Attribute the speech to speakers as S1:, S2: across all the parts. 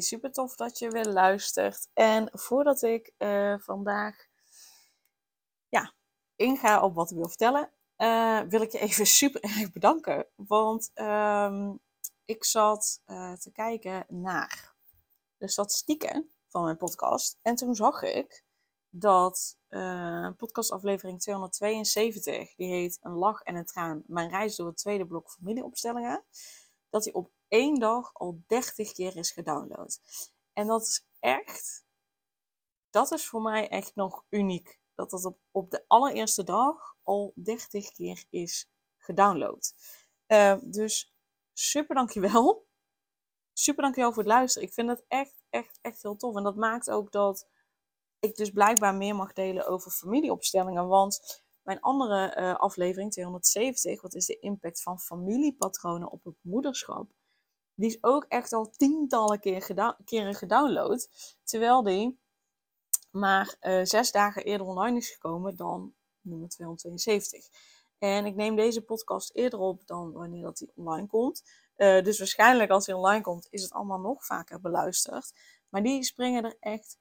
S1: Super tof dat je weer luistert. En voordat ik uh, vandaag ja, inga op wat ik wil vertellen, uh, wil ik je even super erg bedanken. Want um, ik zat uh, te kijken naar de statistieken van mijn podcast. En toen zag ik dat podcastaflevering 272, die heet Een lach en een traan, mijn reis door het tweede blok familieopstellingen, dat die op één dag al 30 keer is gedownload. En dat is echt, dat is voor mij echt nog uniek. Dat dat op, op de allereerste dag al 30 keer is gedownload. Uh, dus super dankjewel. Super dankjewel voor het luisteren. Ik vind het echt, echt, echt heel tof. En dat maakt ook dat ik dus blijkbaar meer mag delen over familieopstellingen. Want mijn andere uh, aflevering, 270, wat is de impact van familiepatronen op het moederschap? Die is ook echt al tientallen keer keren gedownload. Terwijl die maar uh, zes dagen eerder online is gekomen dan nummer 272. En ik neem deze podcast eerder op dan wanneer dat die online komt. Uh, dus waarschijnlijk als die online komt, is het allemaal nog vaker beluisterd. Maar die springen er echt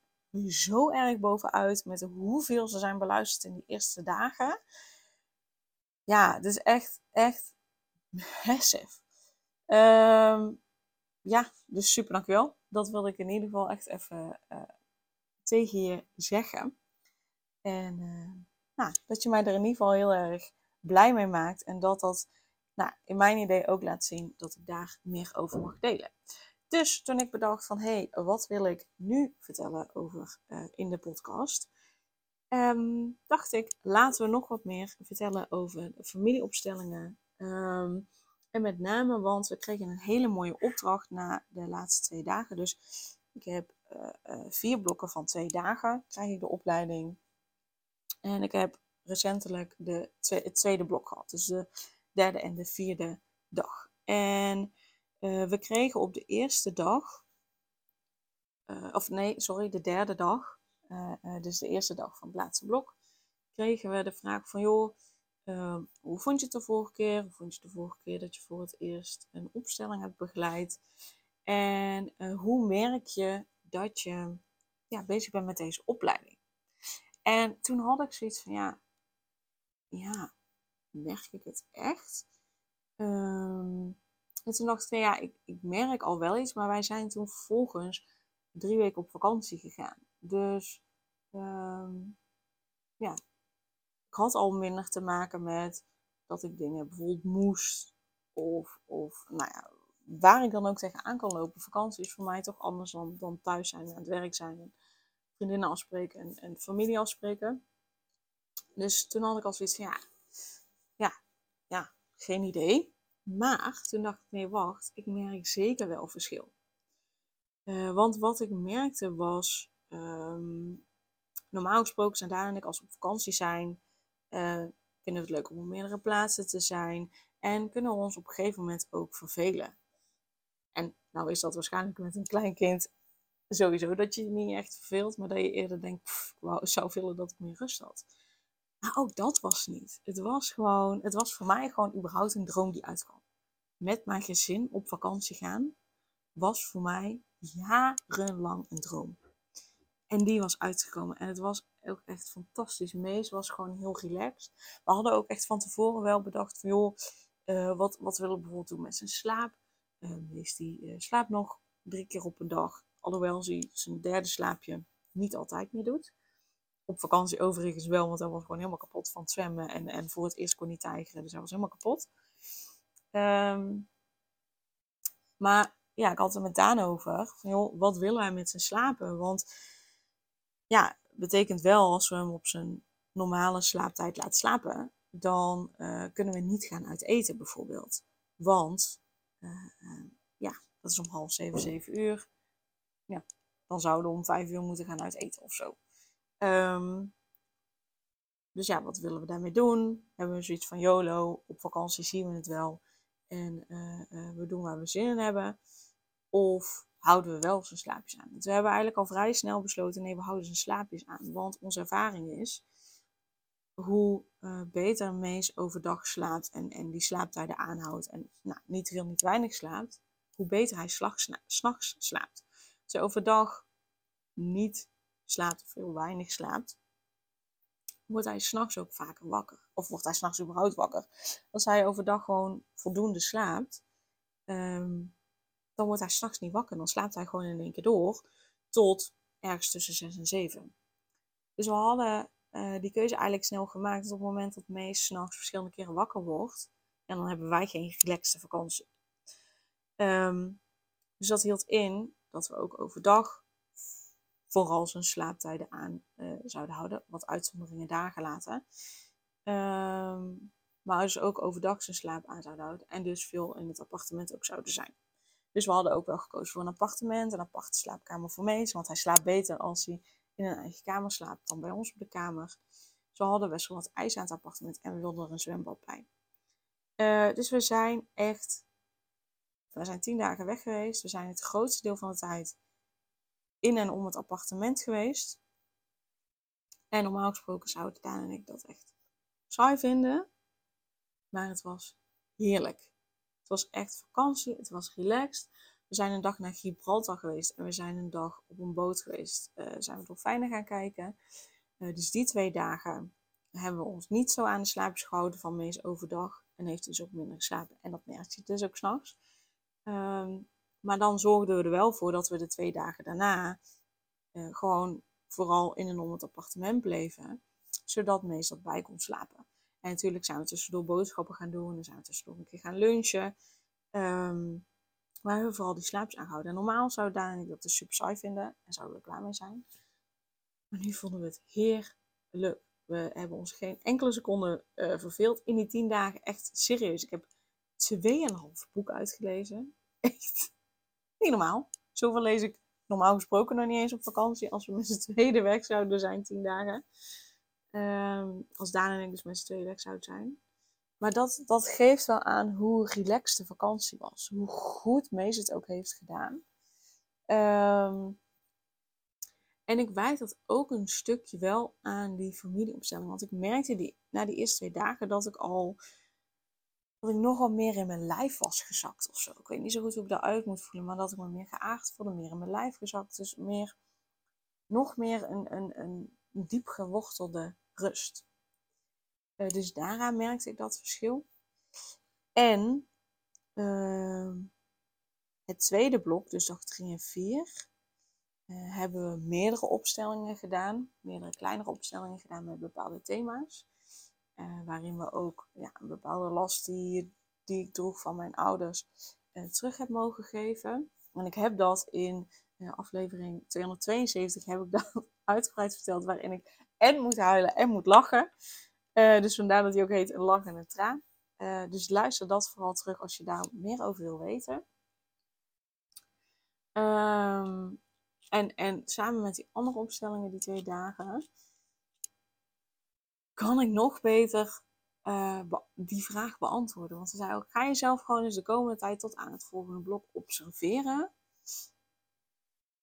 S1: zo erg bovenuit met hoeveel ze zijn beluisterd in die eerste dagen. Ja, is echt, echt massive. Um, ja, dus super dankjewel. Dat wilde ik in ieder geval echt even uh, tegen je zeggen. En uh, nou, dat je mij er in ieder geval heel erg blij mee maakt. En dat dat nou, in mijn idee ook laat zien dat ik daar meer over mag delen. Dus toen ik bedacht van, hé, hey, wat wil ik nu vertellen over uh, in de podcast? Um, dacht ik, laten we nog wat meer vertellen over familieopstellingen. Um, en met name, want we kregen een hele mooie opdracht na de laatste twee dagen. Dus ik heb uh, uh, vier blokken van twee dagen, krijg ik de opleiding. En ik heb recentelijk de het tweede blok gehad. Dus de derde en de vierde dag. En uh, we kregen op de eerste dag, of nee, sorry, de derde dag. dus de eerste dag van het laatste blok. Kregen we de vraag van, joh, uh, hoe vond je het de vorige keer? Hoe vond je de vorige keer dat je voor het eerst een opstelling hebt begeleid? En uh, hoe merk je dat je ja, bezig bent met deze opleiding? En toen had ik zoiets van, ja, ja merk ik het echt? Um, en toen dacht ik van, ja, ik, ik merk al wel iets, maar wij zijn toen vervolgens drie weken op vakantie gegaan. Dus um, ja, ik had al minder te maken met dat ik dingen bijvoorbeeld moest. Of, of nou ja, waar ik dan ook tegenaan kan lopen. Vakantie is voor mij toch anders dan, dan thuis zijn aan het werk zijn. En vriendinnen afspreken en, en familie afspreken. Dus toen had ik al zoiets van ja, ja, ja, geen idee. Maar toen dacht ik, nee, wacht, ik merk zeker wel verschil. Uh, want wat ik merkte was, um, normaal gesproken zijn Daan en ik als we op vakantie zijn, uh, vinden we het leuk om op meerdere plaatsen te zijn. En kunnen we ons op een gegeven moment ook vervelen. En nou is dat waarschijnlijk met een klein kind sowieso dat je je niet echt verveelt. Maar dat je eerder denkt, ik zou willen dat ik meer rust had. Maar ook dat was niet. Het was gewoon, het was voor mij gewoon überhaupt een droom die uitkwam. Met mijn gezin op vakantie gaan was voor mij jarenlang een droom. En die was uitgekomen. En het was ook echt fantastisch. Mees was gewoon heel relaxed. We hadden ook echt van tevoren wel bedacht van joh, uh, wat, wat willen we bijvoorbeeld doen met zijn slaap? Uh, die uh, slaapt nog drie keer op een dag. Alhoewel hij zijn derde slaapje niet altijd meer doet. Op vakantie overigens wel, want hij was gewoon helemaal kapot van zwemmen. En, en voor het eerst kon hij tijgeren, dus hij was helemaal kapot. Um, maar ja, ik had het met Daan over. Van, joh, wat willen wij met zijn slapen? Want ja, betekent wel als we hem op zijn normale slaaptijd laten slapen, dan uh, kunnen we niet gaan uit eten bijvoorbeeld. Want uh, uh, ja, dat is om half zeven, zeven uur. Ja, dan zouden we om vijf uur moeten gaan uit eten of zo. Ehm, dus ja, wat willen we daarmee doen? Hebben we zoiets van YOLO, op vakantie zien we het wel. En we doen waar we zin in hebben. Of houden we wel zijn slaapjes aan? We hebben eigenlijk al vrij snel besloten, nee, we houden zijn slaapjes aan. Want onze ervaring is, hoe uh, beter een overdag slaapt en, en die slaaptijden aanhoudt en nou, niet veel, niet weinig slaapt, hoe beter hij s'nachts slaapt. Als hij overdag niet slaapt of heel weinig slaapt, wordt hij s'nachts ook vaker wakker. Of wordt hij s'nachts überhaupt wakker. Als hij overdag gewoon voldoende slaapt, um, dan wordt hij s'nachts niet wakker. Dan slaapt hij gewoon in één keer door tot ergens tussen 6 en 7. Dus we hadden uh, die keuze eigenlijk snel gemaakt. Op het moment dat Mees s'nachts verschillende keren wakker wordt, en dan hebben wij geen relaxte vakantie. Um, dus dat hield in dat we ook overdag vooral zijn slaaptijden aan uh, zouden houden. Wat uitzonderingen daar gelaten. Um, maar dus ook overdag zijn slaap aan zouden houden. En dus veel in het appartement ook zouden zijn. Dus we hadden ook wel gekozen voor een appartement, een aparte slaapkamer voor Mees. Want hij slaapt beter als hij in een eigen kamer slaapt dan bij ons op de kamer. Zo hadden best wel wat ijs aan het appartement en we wilden er een zwembad bij. Uh, dus we zijn echt, we zijn tien dagen weg geweest. We zijn het grootste deel van de tijd in en om het appartement geweest. En normaal gesproken zouden Daan en ik dat echt saai vinden. Maar het was heerlijk. Het was echt vakantie, het was relaxed. We zijn een dag naar Gibraltar geweest en we zijn een dag op een boot geweest. Uh, zijn we dolfijnen gaan kijken. Uh, dus die twee dagen hebben we ons niet zo aan de slaapjes gehouden van Mees overdag. En heeft dus ook minder geslapen. En dat merkt je dus ook s'nachts. Um, maar dan zorgden we er wel voor dat we de twee dagen daarna uh, gewoon vooral in en om het appartement bleven. Zodat Mees dat bij kon slapen. En natuurlijk zijn we tussendoor boodschappen gaan doen. En zijn we tussendoor een keer gaan lunchen. Um, maar we hebben vooral die slaapjes aangehouden. En normaal zou Daan dat dus super saai vinden. En zouden we er klaar mee zijn. Maar nu vonden we het heerlijk. We hebben ons geen enkele seconde uh, verveeld in die tien dagen. Echt serieus. Ik heb tweeënhalf boek uitgelezen. Echt niet normaal. Zoveel lees ik normaal gesproken nog niet eens op vakantie. Als we met z'n tweede weg zouden zijn, tien dagen. Um, als Daan en ik dus met z'n tweede weg zouden zijn. Maar dat, dat geeft wel aan hoe relaxed de vakantie was. Hoe goed Mees het ook heeft gedaan. Um, en ik wijt dat ook een stukje wel aan die familieopstelling. Want ik merkte die, na die eerste twee dagen dat ik al dat ik nogal meer in mijn lijf was gezakt of zo. Ik weet niet zo goed hoe ik daaruit moet voelen, maar dat ik me meer geaard voelde, meer in mijn lijf gezakt. Dus meer, nog meer een, een, een diep gewortelde rust. Uh, dus daaraan merkte ik dat verschil. En uh, het tweede blok, dus dag 3 en 4, uh, hebben we meerdere opstellingen gedaan. Meerdere kleinere opstellingen gedaan met bepaalde thema's. Uh, waarin we ook ja, een bepaalde last die, die ik droeg van mijn ouders terug heb mogen geven. En ik heb dat in aflevering 272 heb ik dat uitgebreid verteld, waarin ik en moet huilen en moet lachen. dus vandaar dat hij ook heet Een lach en een traan. dus luister dat vooral terug als je daar meer over wil weten. Um, en, en samen met die andere opstellingen, die twee dagen, kan ik nog beter uh, die vraag beantwoorden. Want ze zei ook, ga jezelf gewoon eens de komende tijd tot aan het volgende blok observeren.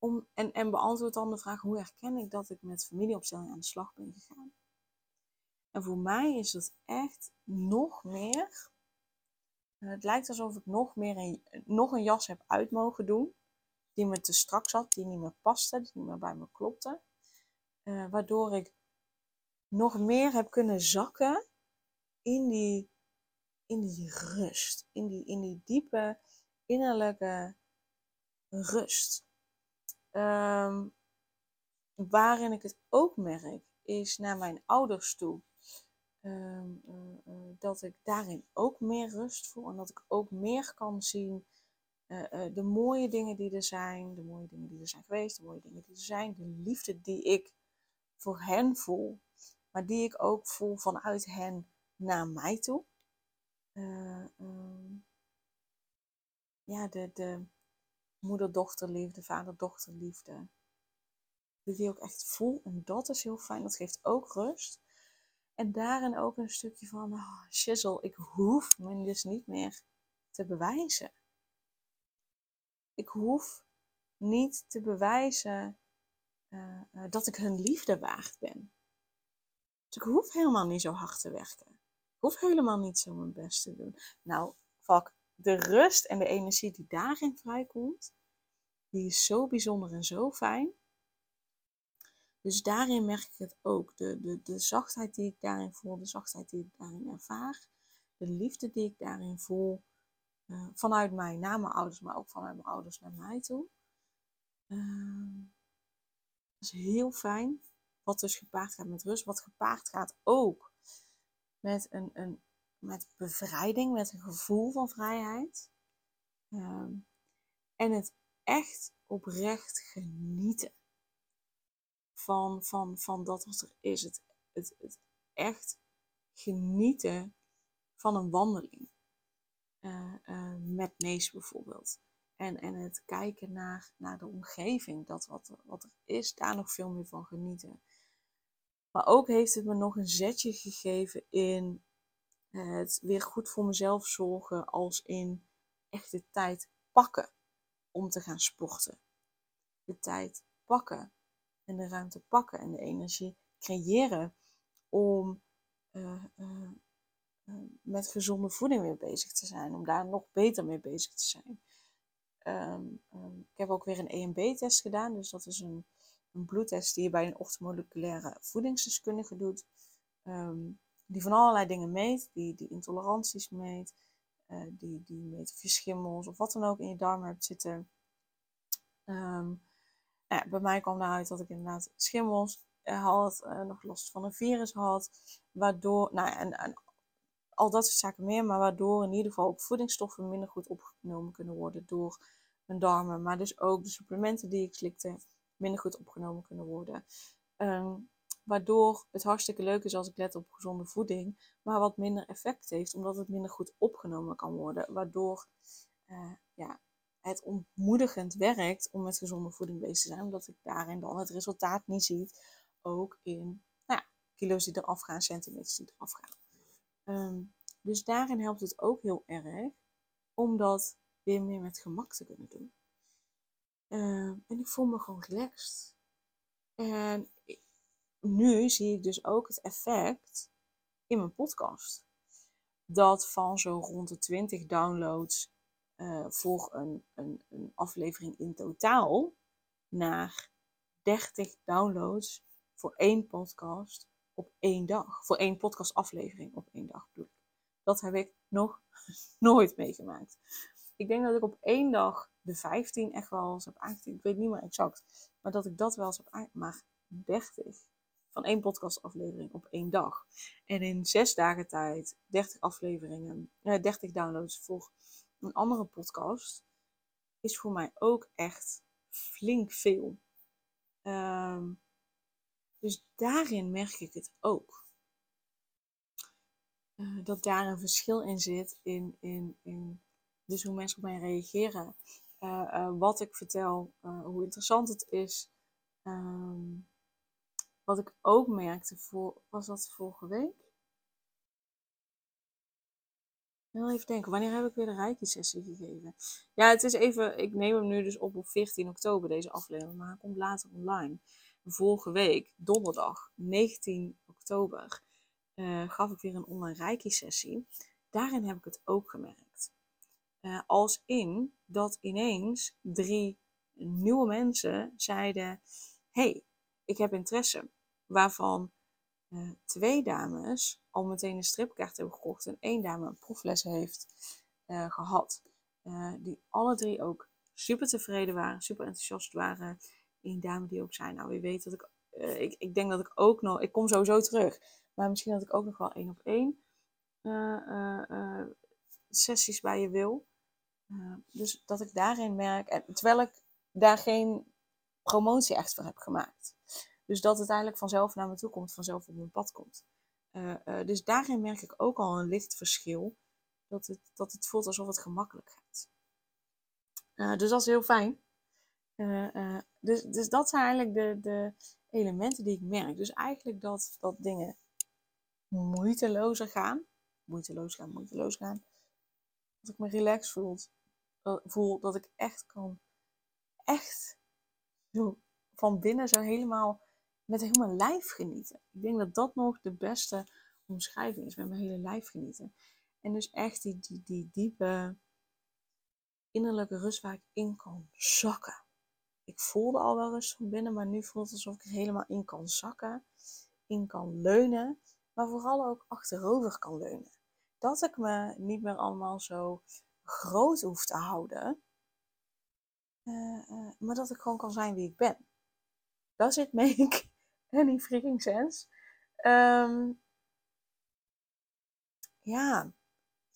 S1: Om, en, en beantwoord dan de vraag, hoe herken ik dat ik met familieopstelling aan de slag ben gegaan? En voor mij is het echt nog meer. Het lijkt alsof ik nog meer een, nog een jas heb uit mogen doen. Die me te strak zat, die niet meer paste, die niet meer bij me klopte. Uh, waardoor ik nog meer heb kunnen zakken in die, in die rust. In die, in die diepe innerlijke rust. Um, waarin ik het ook merk, is naar mijn ouders toe. Um, uh, uh, dat ik daarin ook meer rust voel en dat ik ook meer kan zien uh, de mooie dingen die er zijn, de mooie dingen die er zijn geweest, de mooie dingen die er zijn, de liefde die ik voor hen voel maar die ik ook voel vanuit hen naar mij toe. Uh, ja, de, de moeder-dochterliefde, vader-dochterliefde. Dat ik die ook echt voel. En dat is heel fijn. Dat geeft ook rust. En daarin ook een stukje van, oh, shizzle, ik hoef me dus niet meer te bewijzen. Ik hoef niet te bewijzen uh, uh, dat ik hun liefde waard ben. Dus ik hoef helemaal niet zo hard te werken. Ik hoef helemaal niet zo mijn best te doen. Nou, fuck, de rust en de energie die daarin vrijkomt, die is zo bijzonder en zo fijn. Dus daarin merk ik het ook. De, de, de zachtheid die ik daarin voel, de zachtheid die ik daarin ervaar, de liefde die ik daarin voel, uh, vanuit mij naar mijn ouders, maar ook vanuit mijn ouders naar mij toe. Uh, dat is heel fijn. Wat dus gepaard gaat met rust, wat gepaard gaat ook met een, een met bevrijding, met een gevoel van vrijheid. Uh, en het echt oprecht genieten van, van, van dat wat er is. Het, het, het echt genieten van een wandeling. Uh, uh, met Mees bijvoorbeeld. En, en het kijken naar, naar de omgeving, dat wat, wat er is, daar nog veel meer van genieten. Maar ook heeft het me nog een zetje gegeven in het weer goed voor mezelf zorgen, als in echt de tijd pakken om te gaan sporten. De tijd pakken en de ruimte pakken en de energie creëren om uh, uh, uh, met gezonde voeding weer bezig te zijn, om daar nog beter mee bezig te zijn. Um, um, ik heb ook weer een EMB-test gedaan, dus dat is een, een, bloedtest die je bij een orthomoleculaire voedingsdeskundige doet, um, die van allerlei dingen meet, die, die intoleranties meet, die, die meet of je schimmels of wat dan ook in je darmen hebt zitten. Um, ja, bij mij kwam daaruit dat ik inderdaad schimmels eh, had, uh, nog last van een virus had, waardoor, nou ja, en, en, al dat soort zaken meer, maar waardoor in ieder geval ook voedingsstoffen minder goed opgenomen kunnen worden door mijn darmen, maar dus ook de supplementen die ik slikte minder goed opgenomen kunnen worden. Um, waardoor het hartstikke leuk is als ik let op gezonde voeding, maar wat minder effect heeft, omdat het minder goed opgenomen kan worden, waardoor uh, ja, het ontmoedigend werkt om met gezonde voeding bezig te zijn, omdat ik daarin dan het resultaat niet zie, ook in nou ja, kilo's die eraf gaan, centimeters die eraf gaan. Um, dus daarin helpt het ook heel erg om dat weer meer met gemak te kunnen doen. Um, en ik voel me gewoon relaxed. En nu zie ik dus ook het effect in mijn podcast. Dat van zo rond de 20 downloads uh, voor een, een, een aflevering in totaal naar 30 downloads voor één podcast op één dag. Voor één podcastaflevering op één dag bedoel ik. Dat heb ik nog nooit meegemaakt. Ik denk dat ik op één dag de 15 echt wel eens heb aangetikt. Ik weet niet meer exact. Maar dat ik dat wel eens heb aangetikt. Maar 30 van één podcastaflevering op één dag. En in zes dagen tijd 30 afleveringen, eh, 30 downloads voor een andere podcast, is voor mij ook echt flink veel. Um, dus daarin merk ik het ook. Uh, dat daar een verschil in zit in, in, in dus hoe mensen op mij reageren. Uh, uh, wat ik vertel, hoe interessant het is. Um, wat ik ook merkte, voor, was dat vorige week? Heel even denken, wanneer heb ik weer de Reiki-sessie gegeven? Ja, het is even, ik neem hem nu dus op op 14 oktober, deze aflevering, maar hij komt later online. Vorige week, donderdag, 19 oktober, uh, gaf ik weer een online Reiki-sessie. Daarin heb ik het ook gemerkt. Uh, als in dat ineens drie nieuwe mensen zeiden: hey, ik heb interesse. Waarvan uh, twee dames al meteen een stripkaart hebben gekocht en één dame een proefles heeft uh, gehad. Uh, die alle drie ook super tevreden waren, super enthousiast waren. Eén dame die ook zei, nou wie weet dat ik, ik, ik denk dat ik ook nog, ik kom sowieso terug. Maar misschien dat ik ook nog wel één op één sessies bij je wil. dus dat ik daarin merk, en, terwijl ik daar geen promotie echt voor heb gemaakt. Dus dat het eigenlijk vanzelf naar me toe komt, vanzelf op mijn pad komt. Uh, uh, dus daarin merk ik ook al een licht verschil. Dat het, dat het voelt alsof het gemakkelijk gaat. Uh, dus dat is heel fijn. dus, dus dat zijn eigenlijk de, de elementen die ik merk. Dus eigenlijk dat, dat dingen moeitelozer gaan. Moeiteloos gaan, moeiteloos gaan. Dat ik me relaxed voel. voel dat ik echt kan, echt van binnen zo helemaal met mijn lijf genieten. Ik denk dat dat nog de beste omschrijving is, met mijn hele lijf genieten. En dus echt die, die, die diepe innerlijke rust waar ik in kan zakken. Ik voelde al wel rust van binnen, maar nu voelt het alsof ik er helemaal in kan zakken, in kan leunen, maar vooral ook achterover kan leunen. Dat ik me niet meer allemaal zo groot hoef te houden, uh, uh, maar dat ik gewoon kan zijn wie ik ben. Does it make any freaking sense? Um, ja,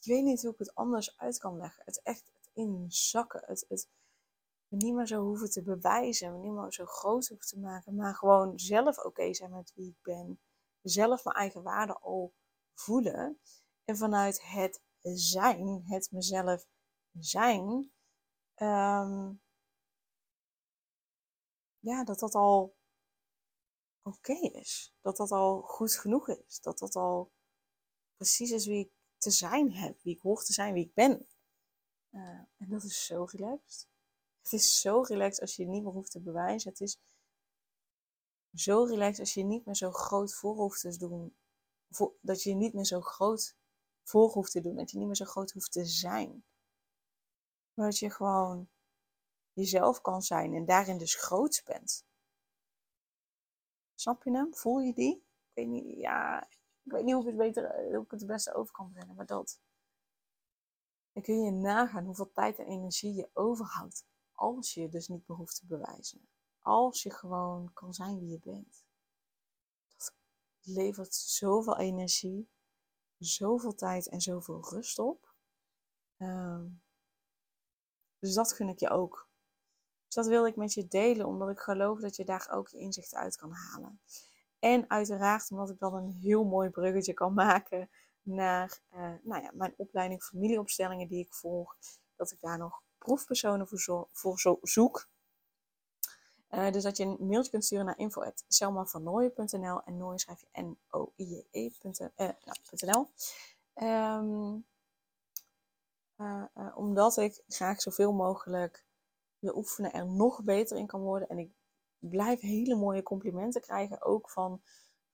S1: ik weet niet hoe ik het anders uit kan leggen. Het echt het inzakken. Het, het niet meer zo hoeven te bewijzen. Me niet meer zo groot hoeven te maken. Maar gewoon zelf oké zijn met wie ik ben. Zelf mijn eigen waarde al voelen. En vanuit het zijn, het mezelf zijn. Um, ja, dat dat al oké is. Dat dat al goed genoeg is. Dat dat al precies is wie ik te zijn heb. Wie ik hoor te zijn, wie ik ben. Uh, en dat is zo relaxed. Het is zo relaxed als je je niet meer hoeft te bewijzen. Het is zo relaxed als je niet meer zo groot voor hoeft te doen. dat je niet meer zo groot voor hoeft te doen. Dat je niet meer zo groot hoeft te zijn. Maar dat je gewoon jezelf kan zijn en daarin dus groot bent. Snap je hem? Voel je die? Ik weet niet, ja, ik weet niet hoe ik het, beter, eh, hoe ik het het beste over kan brengen, maar dat. Dan kun je nagaan hoeveel tijd en energie je overhoudt. Als je dus niet meer hoeft te bewijzen. Als je gewoon kan zijn wie je bent. Dat levert zoveel energie, zoveel tijd en zoveel rust op. Ehm, dus dat gun ik je ook. Dus dat wil ik met je delen, omdat ik geloof dat je daar ook je inzicht uit kan halen. En uiteraard omdat ik dan een heel mooi bruggetje kan maken naar uh, nou ja, mijn opleiding familieopstellingen die ik volg. Dat ik daar nog proefpersonen voor, zo, voor zo zoek. Uh, dus dat je een mailtje kunt sturen naar info.selmavernooien.nl en Nooien schrijf je N-O-I-E-nl. Uh, um, omdat ik graag zoveel mogelijk oefenen er nog beter in kan worden. En ik blijf hele mooie complimenten krijgen, ook van,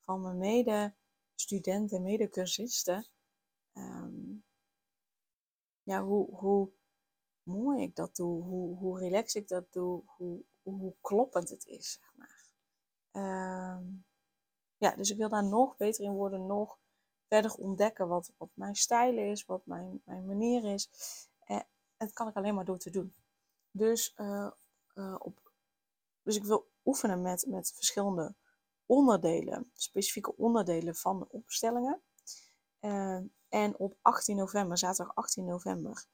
S1: van mijn medestudenten, medecursisten. Um, ja, hoe, hoe mooi ik dat doe, hoe, hoe relaxed ik dat doe, hoe, hoe kloppend het is, zeg maar. Um, ja, dus ik wil daar nog beter in worden, nog verder ontdekken wat, wat mijn stijl is, wat mijn, mijn manier is. En eh, dat kan ik alleen maar door te doen. Dus, uh, uh, op, dus ik wil oefenen met, met verschillende onderdelen, specifieke onderdelen van de opstellingen. Uh, en op 18 november, zaterdag 18 november,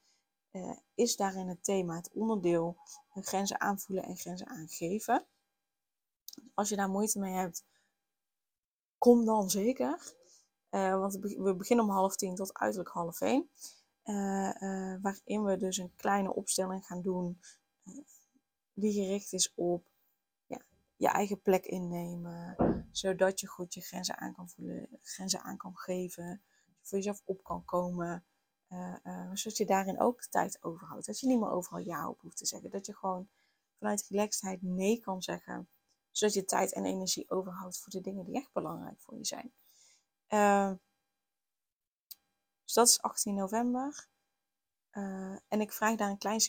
S1: is daarin het thema, het onderdeel grenzen aanvoelen en grenzen aangeven. Als je daar moeite mee hebt, kom dan zeker. Want we beginnen om half tien tot uiterlijk half één. Waarin we dus een kleine opstelling gaan doen die gericht is op je eigen plek innemen, zodat je goed je grenzen aan kan voelen, grenzen aan kan geven, voor jezelf op kan komen, zodat je daarin ook tijd overhoudt. Dat je niet meer overal ja op hoeft te zeggen, dat je gewoon vanuit relaxedheid nee kan zeggen, zodat je tijd en energie overhoudt voor de dingen die echt belangrijk voor je zijn. Dus dat is 18 november. en ik vraag daar een klein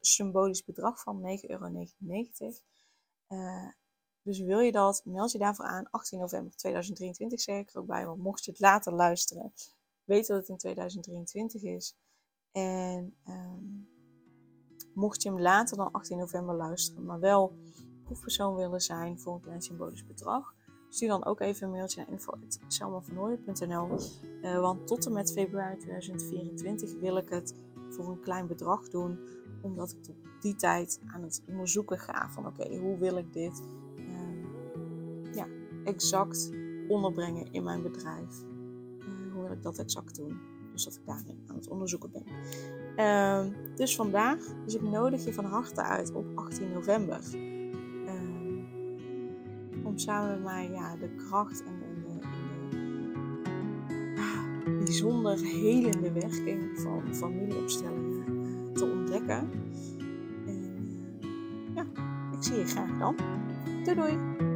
S1: symbolisch bedrag, van, 9,99 euro. Uh, dus wil je dat, meld je daarvoor aan. 18 november 2023 zeg ik er ook bij. Want mocht je het later luisteren, weet dat het in 2023 is. En um, mocht je hem later dan 18 november luisteren, maar wel proefpersoon willen zijn voor een klein symbolisch bedrag, stuur dan ook even een mailtje naar info.selmavernooien.nl uh, Want tot en met februari 2024 wil ik het voor een klein bedrag doen omdat ik tot die tijd aan het onderzoeken ga van oké, hoe wil ik dit uh, ja, exact onderbrengen in mijn bedrijf. Uh, hoe wil ik dat exact doen? Dus dat ik daarin aan het onderzoeken ben. Uh, dus vandaag, dus ik nodig je van harte uit op 18 november. Samen mij ja, de kracht en de, de, de bijzonder helende werking van familieopstellingen te ontdekken. En ja, ik zie je graag dan. Doei doei!